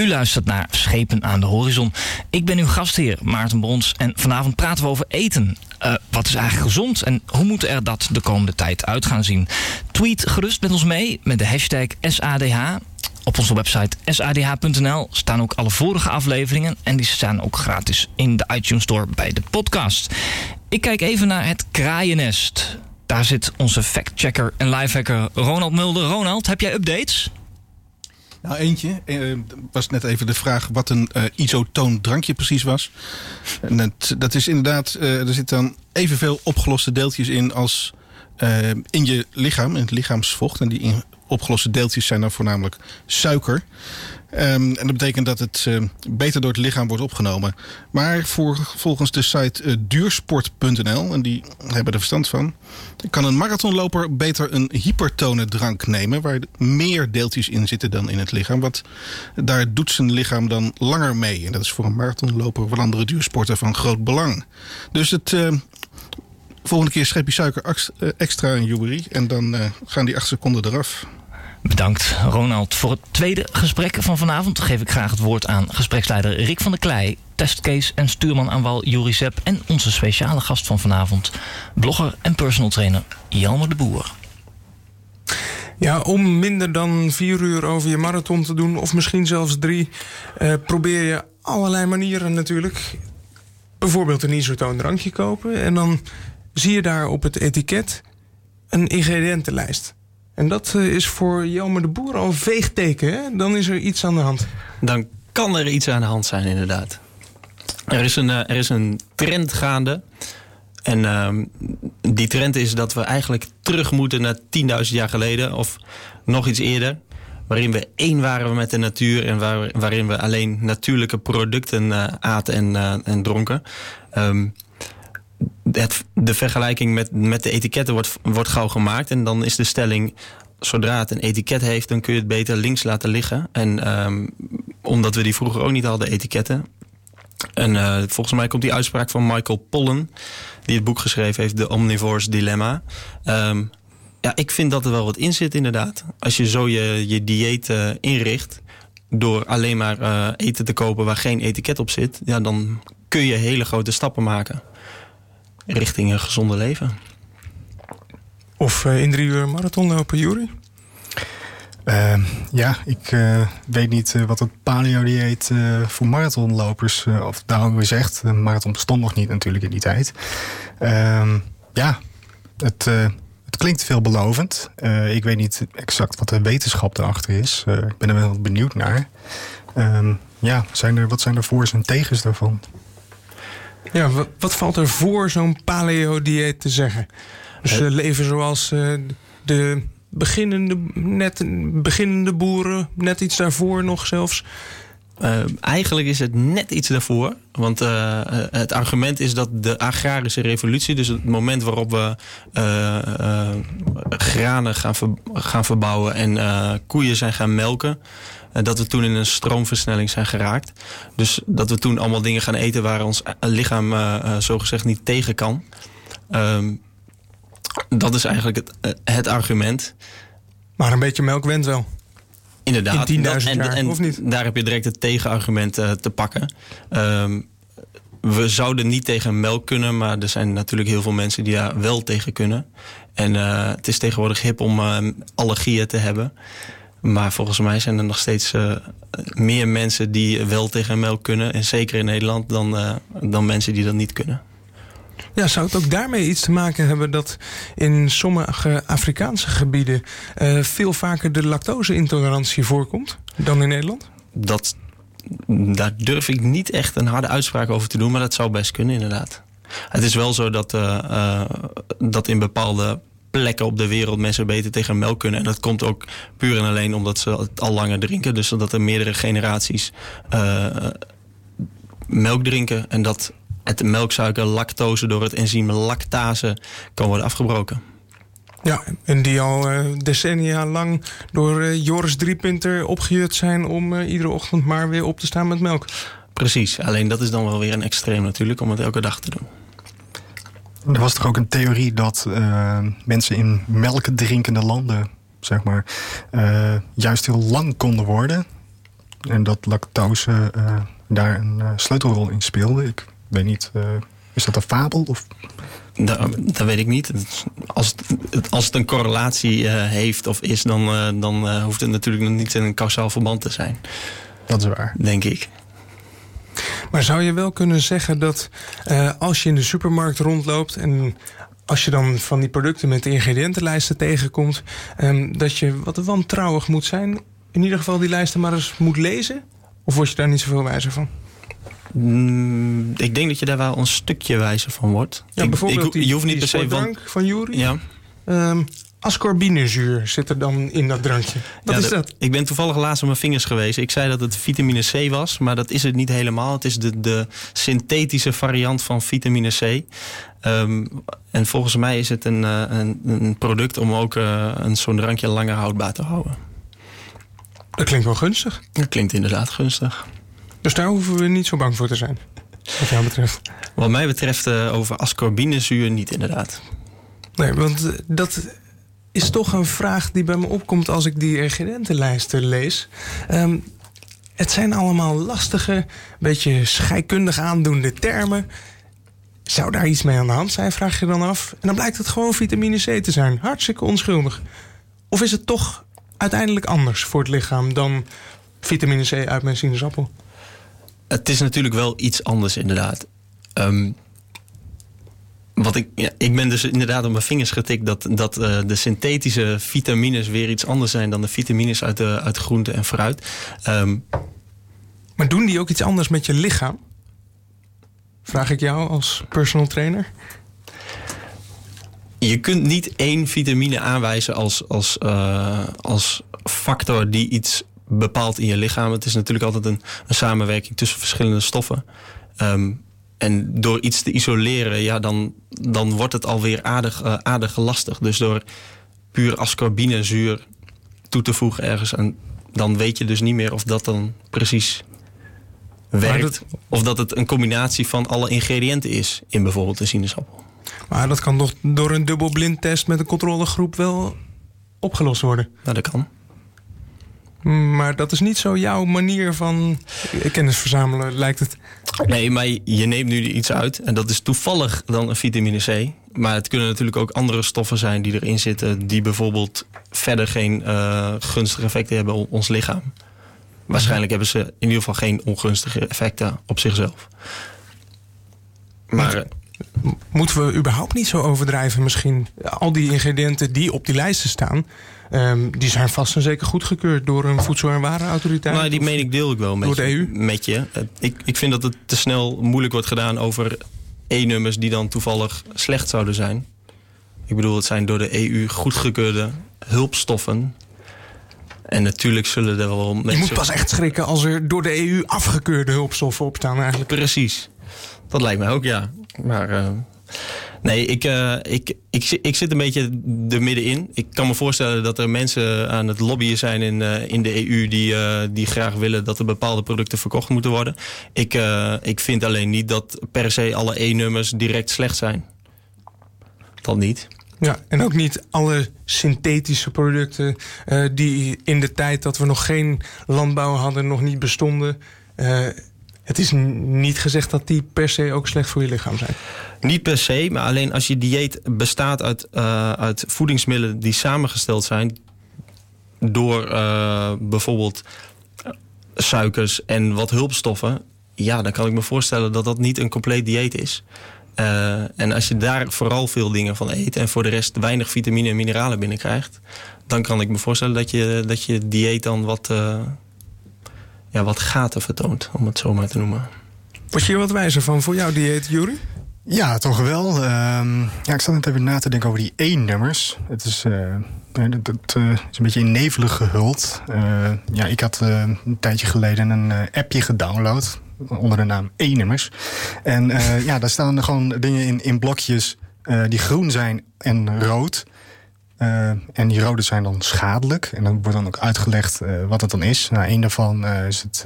U luistert naar Schepen aan de Horizon. Ik ben uw gastheer Maarten Brons en vanavond praten we over eten. Uh, wat is eigenlijk gezond en hoe moet er dat de komende tijd uit gaan zien? Tweet gerust met ons mee met de hashtag SADH. Op onze website sadh.nl staan ook alle vorige afleveringen en die staan ook gratis in de iTunes Store bij de podcast. Ik kijk even naar het kraaiennest. Daar zit onze factchecker en lifehacker Ronald Mulder. Ronald, heb jij updates? Nou, eentje. Uh, was net even de vraag wat een uh, isotoon drankje precies was. En dat, is inderdaad, uh, er zitten dan evenveel opgeloste deeltjes in als in je lichaam, in het lichaamsvocht. En die opgeloste deeltjes zijn dan voornamelijk suiker. Um, en dat betekent dat het uh, beter door het lichaam wordt opgenomen. Maar volgens de site uh, duursport.nl, en die hebben er verstand van, kan een marathonloper beter een hypertone drank nemen, waar meer deeltjes in zitten dan in het lichaam. Want daar doet zijn lichaam dan langer mee. En dat is voor een marathonloper of andere duursporter van groot belang. Dus het. Uh, volgende keer schep je suiker extra in Juberie en dan gaan die acht seconden eraf. Bedankt Ronald. Voor het tweede gesprek van vanavond geef ik graag het woord aan gespreksleider Rick van der Klei, testcase en stuurman aan wal Juri en onze speciale gast van vanavond, blogger en personal trainer Jelmer de Boer. Ja, om minder dan vier uur over je marathon te doen, of misschien zelfs drie, eh, probeer je allerlei manieren natuurlijk. Bijvoorbeeld een isotoon drankje kopen en dan zie je daar op het etiket een ingrediëntenlijst. En dat eh, is voor Jelmer de Boer al een veegteken. Hè? Dan is er iets aan de hand. Dan kan er iets aan de hand zijn, inderdaad. Er is een, eh, er is een trend gaande. En uh, die trend is dat we eigenlijk terug moeten naar 10.000 jaar geleden. Of nog iets eerder. Waarin we één waren met de natuur. En waar, waarin we alleen natuurlijke producten uh, aten en, en dronken. Um, de vergelijking met, met de etiketten wordt, wordt gauw gemaakt. En dan is de stelling, zodra het een etiket heeft... dan kun je het beter links laten liggen. En um, omdat we die vroeger ook niet hadden, etiketten... En uh, volgens mij komt die uitspraak van Michael Pollen... die het boek geschreven heeft, The Omnivore's Dilemma... Um, ja, ik vind dat er wel wat in zit inderdaad. Als je zo je, je dieet uh, inricht... door alleen maar uh, eten te kopen waar geen etiket op zit... Ja, dan kun je hele grote stappen maken richting een gezonde leven. Of uh, in drie uur marathon lopen, Jury? Uh, ja, ik uh, weet niet wat het paleo-dieet voor marathonlopers, of daarom weer zegt. Een marathon bestond nog niet natuurlijk in die tijd. Ehm, ja, het, het klinkt veelbelovend. ik weet niet exact wat de wetenschap erachter is. ik ben er wel benieuwd naar. Ehm, ja, zijn er, wat zijn de voor's en tegens daarvan? Ja, wat, valt er voor zo'n paleo-dieet te zeggen? Dus uh, leven zoals uh, de beginnende, net beginnende boeren, net iets daarvoor nog zelfs. Uh, eigenlijk is het net iets daarvoor. Want uh, het argument is dat de agrarische revolutie, dus het moment waarop we granen gaan, gaan verbouwen en koeien zijn gaan melken, dat we toen in een stroomversnelling zijn geraakt. Dus dat we toen allemaal dingen gaan eten waar ons lichaam zogezegd niet tegen kan. Ehm, dat is eigenlijk het, het argument. Maar een beetje melk went wel. Inderdaad. In 10.000 jaar, en, en, of niet? Daar heb je direct het tegenargument uh, te pakken. Um, we zouden niet tegen melk kunnen, maar er zijn natuurlijk heel veel mensen die daar wel tegen kunnen. En uh, het is tegenwoordig hip om uh, allergieën te hebben. Maar volgens mij zijn er nog steeds meer mensen die wel tegen melk kunnen. En zeker in Nederland dan, dan mensen die dat niet kunnen. Ja, zou het ook daarmee iets te maken hebben dat in sommige Afrikaanse gebieden uh, veel vaker de lactose-intolerantie voorkomt dan in Nederland? Dat, daar durf ik niet echt een harde uitspraak over te doen, maar dat zou best kunnen, inderdaad. Het is wel zo dat, uh, uh, dat in bepaalde plekken op de wereld mensen beter tegen melk kunnen. En dat komt ook puur en alleen omdat ze het al langer drinken. Dus dat er meerdere generaties melk drinken. En dat het melksuiker lactose door het enzym lactase kan worden afgebroken. Ja, en die al uh, decennia lang door uh, Joris Driepunter opgejut zijn om uh, iedere ochtend maar weer op te staan met melk. Precies, alleen dat is dan wel weer een extreem natuurlijk om het elke dag te doen. Er was toch ook een theorie dat mensen in melkdrinkende landen, zeg maar, juist heel lang konden worden. En dat lactose uh, daar een uh, sleutelrol in speelde. Ik weet niet, uh, is dat een fabel? Of? Dat, dat weet ik niet. Als het, als het een correlatie heeft of is, dan, dan hoeft het natuurlijk nog niet in een kausaal verband te zijn. Dat is waar. Denk ik. Maar zou je wel kunnen zeggen dat uh, als je in de supermarkt rondloopt en als je dan van die producten met de ingrediëntenlijsten tegenkomt, um, dat je wat wantrouwig moet zijn? In ieder geval die lijsten maar eens moet lezen? Of word je daar niet zoveel wijzer van? Mm, ik denk dat je daar wel een stukje wijzer van wordt. Ja, ik, bijvoorbeeld ik, je hoeft niet per se van. van Jury. Ja. Um, ascorbinezuur zit er dan in dat drankje. Wat Ja, is dat? Ik ben toevallig laatst op mijn vingers geweest. Ik zei dat het vitamine C was, maar dat is het niet helemaal. Het is de, de synthetische variant van vitamine C. Ehm, en volgens mij is het een, eh, een, een product om ook eh, een zo'n drankje langer houdbaar te houden. Dat klinkt wel gunstig. Dat klinkt inderdaad gunstig. Dus daar hoeven we niet zo bang voor te zijn. Wat jou betreft. Wat mij betreft eh, over ascorbinezuur niet inderdaad. Nee, want eh, dat is toch een vraag die bij me opkomt als ik die ingrediëntenlijsten lees. Ehm, het zijn allemaal lastige, beetje scheikundig aandoende termen. Zou daar iets mee aan de hand zijn, vraag je dan af. En dan blijkt het gewoon vitamine C te zijn. Hartstikke onschuldig. Of is het toch uiteindelijk anders voor het lichaam dan vitamine C uit mijn sinaasappel? Het is natuurlijk wel iets anders inderdaad. Ehm, wat ik, ja, ik ben dus inderdaad op mijn vingers getikt dat, dat eh, de synthetische vitamines weer iets anders zijn dan de vitamines uit, de, uit groente en fruit. Ehm, Maar doen die ook iets anders met je lichaam? Vraag ik jou als personal trainer. je kunt niet één vitamine aanwijzen als, als, eh, als factor die iets bepaalt in je lichaam. Het is natuurlijk altijd een, een samenwerking tussen verschillende stoffen. Ehm, en door iets te isoleren, ja, dan, dan wordt het alweer aardig, eh, aardig lastig. Dus door puur ascorbinezuur toe te voegen ergens, en dan weet je dus niet meer of dat dan precies werkt. dat- Of dat het een combinatie van alle ingrediënten is in bijvoorbeeld een sinaasappel. Maar dat kan toch door een dubbelblindtest met een controlegroep wel opgelost worden. Nou, dat kan. Maar dat is niet zo jouw manier van kennis verzamelen, lijkt het. Nee, maar je neemt nu iets uit. En dat is toevallig dan een vitamine C. Maar het kunnen natuurlijk ook andere stoffen zijn die erin zitten. die bijvoorbeeld verder geen eh, gunstige effecten hebben op ons lichaam. Waarschijnlijk hebben ze in ieder geval geen ongunstige effecten op zichzelf. Maar Moeten we überhaupt niet zo overdrijven misschien? Al die ingrediënten die op die lijsten staan... ehm, die zijn vast en zeker goedgekeurd door een voedsel- en warenautoriteit. nou, die Of- mening deel ik wel met, Door de je, EU? met je. Het- Ik, ik vind dat het te snel moeilijk wordt gedaan over E-nummers die dan toevallig slecht zouden zijn. Ik bedoel, het zijn door de EU goedgekeurde hulpstoffen. En natuurlijk zullen er wel mensen... Je moet pas echt schrikken als er door de EU afgekeurde hulpstoffen op staan eigenlijk. Precies. Dat lijkt mij ook, ja. Maar eh, nee, ik, eh, ik, ik, ik zit een beetje er middenin. Ik kan me voorstellen dat er mensen aan het lobbyen zijn in, eh, in de EU... Die, die graag willen dat er bepaalde producten verkocht moeten worden. Ik, ik vind alleen niet dat per se alle E-nummers direct slecht zijn. Dat niet. Ja, en ook niet alle synthetische producten die in de tijd dat we nog geen landbouw hadden, nog niet bestonden. Het is niet gezegd dat die per se ook slecht voor je lichaam zijn. Niet per se, maar alleen als je dieet bestaat uit, eh, uit voedingsmiddelen die samengesteld zijn door eh, bijvoorbeeld eh, suikers en wat hulpstoffen, ja, dan kan ik me voorstellen dat dat niet een compleet dieet is. En als je daar vooral veel dingen van eet en voor de rest weinig vitamine en mineralen binnenkrijgt, dan kan ik me voorstellen dat je, dat je dieet dan wat, ja, wat gaten vertoont, om het zo maar te noemen. Word je hier wat wijzer van voor jouw dieet, Jury? Ja, toch wel. Ehm, ja, ik zat net even na te denken over die E-nummers. Het is, eh, dat, dat, eh, is een beetje in nevelig gehuld. Eh, ja, ik had eh, een tijdje geleden een appje gedownload onder de naam E-nummers. En eh, ja, daar staan er gewoon dingen in, in blokjes eh, die groen zijn en rood. Eh, en die rode zijn dan schadelijk. En dan wordt dan ook uitgelegd eh, wat het dan is. Nou, een daarvan eh, is het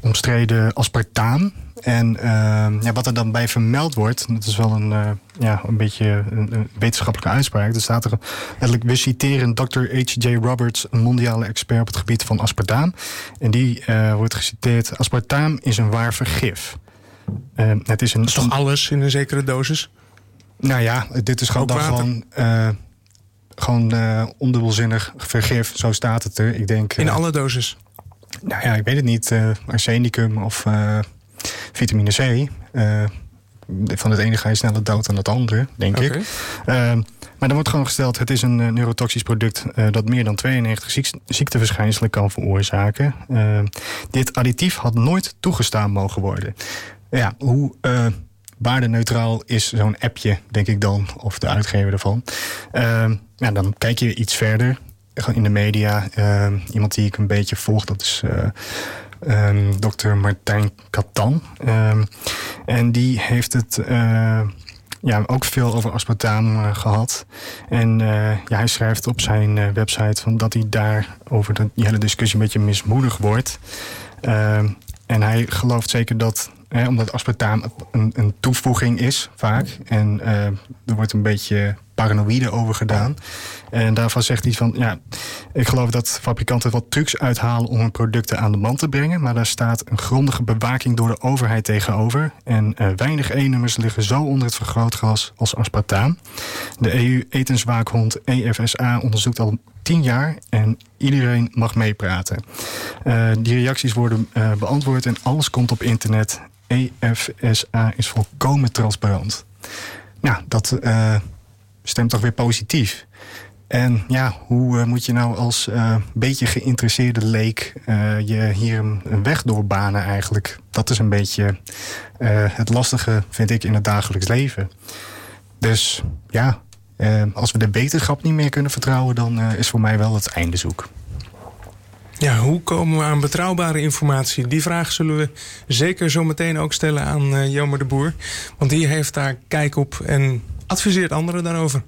omstreden aspartaam. En ja, wat er dan bij vermeld wordt, dat is wel een, ja, een beetje een, een, wetenschappelijke uitspraak. Er staat er letterlijk, we citeren Dr. H.J. Roberts, een mondiale expert op het gebied van aspartaam. En die wordt geciteerd, aspartaam is een waar vergif. Het is, een, dat is toch alles in een zekere dosis? Nou ja, dit is gewoon dan gewoon... Uh, gewoon uh, ondubbelzinnig vergif, zo staat het er. Ik denk, in alle doses? Nou ja, ik weet het niet. arsenicum of vitamine C van het ene ga je sneller dood dan het andere, denk okay. ik. Uh, maar dan wordt gewoon gesteld, het is een neurotoxisch product dat meer dan 92 ziek ziekteverschijnselen kan veroorzaken. Uh, dit additief had nooit toegestaan mogen worden. Ja, hoe waardeneutraal is zo'n appje, denk ik dan, of de uitgever ervan. Ehm, ja, dan kijk je iets verder. In de media. Ehm, iemand die ik een beetje volg, dat is um, dokter Martijn Katan. En die heeft het uh, ja, ook veel over aspartaam uh, gehad. En ja, hij schrijft op zijn website van dat hij daar over de, die hele discussie een beetje mismoedig wordt. En hij gelooft zeker dat Omdat aspartaam een, een, toevoeging is, vaak. En uh, er wordt een beetje paranoïde over gedaan. En daarvan zegt hij van, ja, ik geloof dat fabrikanten wat trucs uithalen om hun producten aan de man te brengen. Maar daar staat een grondige bewaking door de overheid tegenover. En uh, weinig E-nummers liggen zo onder het vergrootglas als aspartaam. De EU-etenswaakhond EFSA onderzoekt al tien jaar en iedereen mag meepraten. Uh, die reacties worden beantwoord en alles komt op internet. EFSA is volkomen transparant. Nou, dat uh, stemt toch weer positief. En ja, hoe uh, moet je nou als uh, beetje geïnteresseerde leek je hier een, weg doorbanen eigenlijk? Dat is een beetje het lastige, vind ik, in het dagelijks leven. Dus ja, als we de wetenschap niet meer kunnen vertrouwen, dan is voor mij wel het einde zoek. Ja, hoe komen we aan betrouwbare informatie? Die vraag zullen we zeker zo meteen ook stellen aan uh, Jomer de Boer. Want die heeft daar kijk op en adviseert anderen daarover.